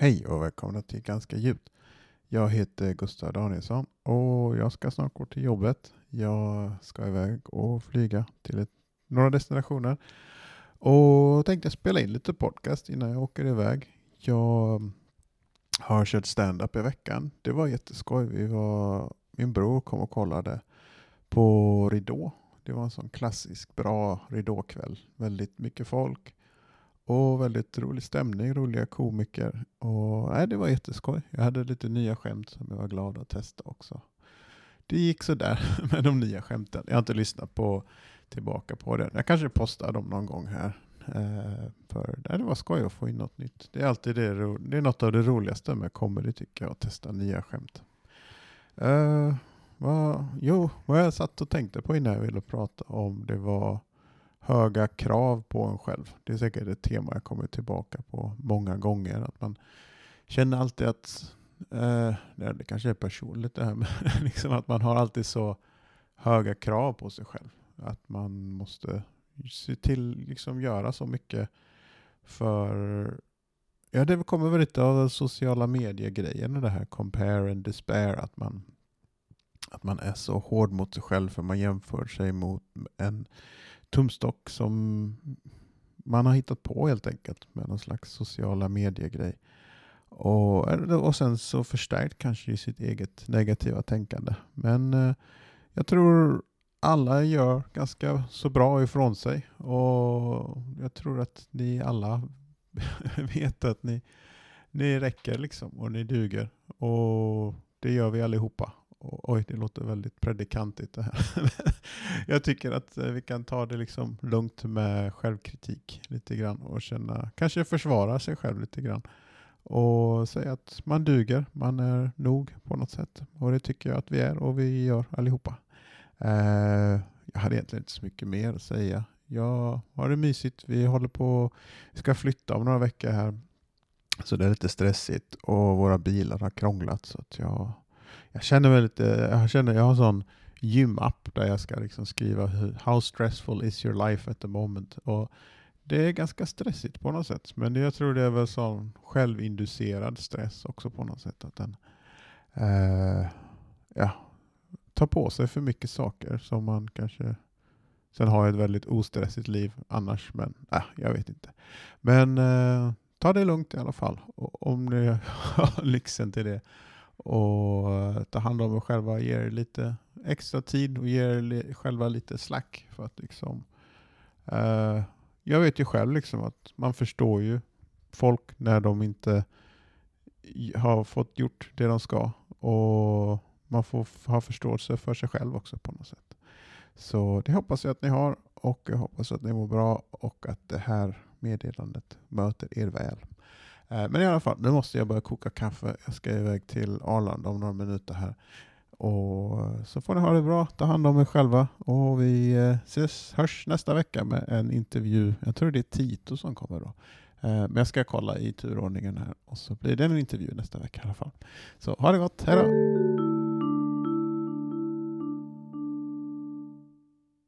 Hej och välkomna till Ganska djupt. Jag heter Gustav Danielsson och jag ska snart gå till jobbet. Jag ska iväg och flyga till ett, några destinationer och tänkte spela in lite podcast innan jag åker iväg. Jag har kört stand-up i veckan. Det var jätteskoj. Vi var, min bror kom och kollade på Ridå. Det var en sån klassisk bra ridåkväll. Väldigt mycket folk. Och väldigt rolig stämning, roliga komiker. Och, nej, det var jätteskoj. Jag hade lite nya skämt som jag var glad att testa också. Det gick sådär med de nya skämten. Jag har inte lyssnat på, tillbaka på det. Jag kanske postar dem någon gång här. Eh, för nej, det var skoj att få in något nytt. Det är alltid det, det är något av det roligaste med comedy tycker jag, att testa nya skämt. Eh, vad, jo, vad jag satt och tänkte på innan jag ville prata om det var höga krav på en själv. Det är säkert ett tema jag kommer tillbaka på många gånger. Att man känner alltid att, eh, det kanske är personligt det här, men liksom att man har alltid så höga krav på sig själv. Att man måste se till, liksom göra så mycket för Ja, det kommer väl lite av sociala medier-grejen, det här compare and despair, att man, att man är så hård mot sig själv för man jämför sig mot en tumstock som man har hittat på helt enkelt med någon slags sociala medier-grej. Och, och sen så förstärkt kanske i sitt eget negativa tänkande. Men eh, jag tror alla gör ganska så bra ifrån sig och jag tror att ni alla vet att ni, ni räcker liksom och ni duger. Och det gör vi allihopa. Oj, det låter väldigt predikantigt det här. jag tycker att eh, vi kan ta det liksom lugnt med självkritik lite grann och känna, kanske försvara sig själv lite grann och säga att man duger, man är nog på något sätt. Och det tycker jag att vi är och vi gör allihopa. Eh, jag hade egentligen inte så mycket mer att säga. Jag har det mysigt. Vi håller på, vi ska flytta om några veckor här. Så det är lite stressigt och våra bilar har krånglat så att jag jag känner mig lite, jag känner, jag har en sån gymapp där jag ska liksom skriva How stressful is your life at the moment? Och det är ganska stressigt på något sätt, men jag tror det är väl sån självinducerad stress också på något sätt. Att den eh, ja, tar på sig för mycket saker som man kanske Sen har jag ett väldigt ostressigt liv annars, men äh, jag vet inte. Men eh, ta det lugnt i alla fall, om ni har lyxen till det och eh, ta hand om er själva, ge er lite extra tid och ge er själva lite slack. För att liksom, eh, jag vet ju själv liksom att man förstår ju folk när de inte har fått gjort det de ska. Och man får ha förståelse för sig själv också på något sätt. Så det hoppas jag att ni har och jag hoppas att ni mår bra och att det här meddelandet möter er väl. Eh, men i alla fall, nu måste jag börja koka kaffe. Jag ska iväg till Arlanda om några minuter här. Och så får ni ha det bra, ta hand om er själva och vi eh, ses, hörs nästa vecka med en intervju. Jag tror det är Tito som kommer då. Eh, men jag ska kolla i turordningen här och så blir det en intervju nästa vecka i alla fall. Så ha det gott, hejdå!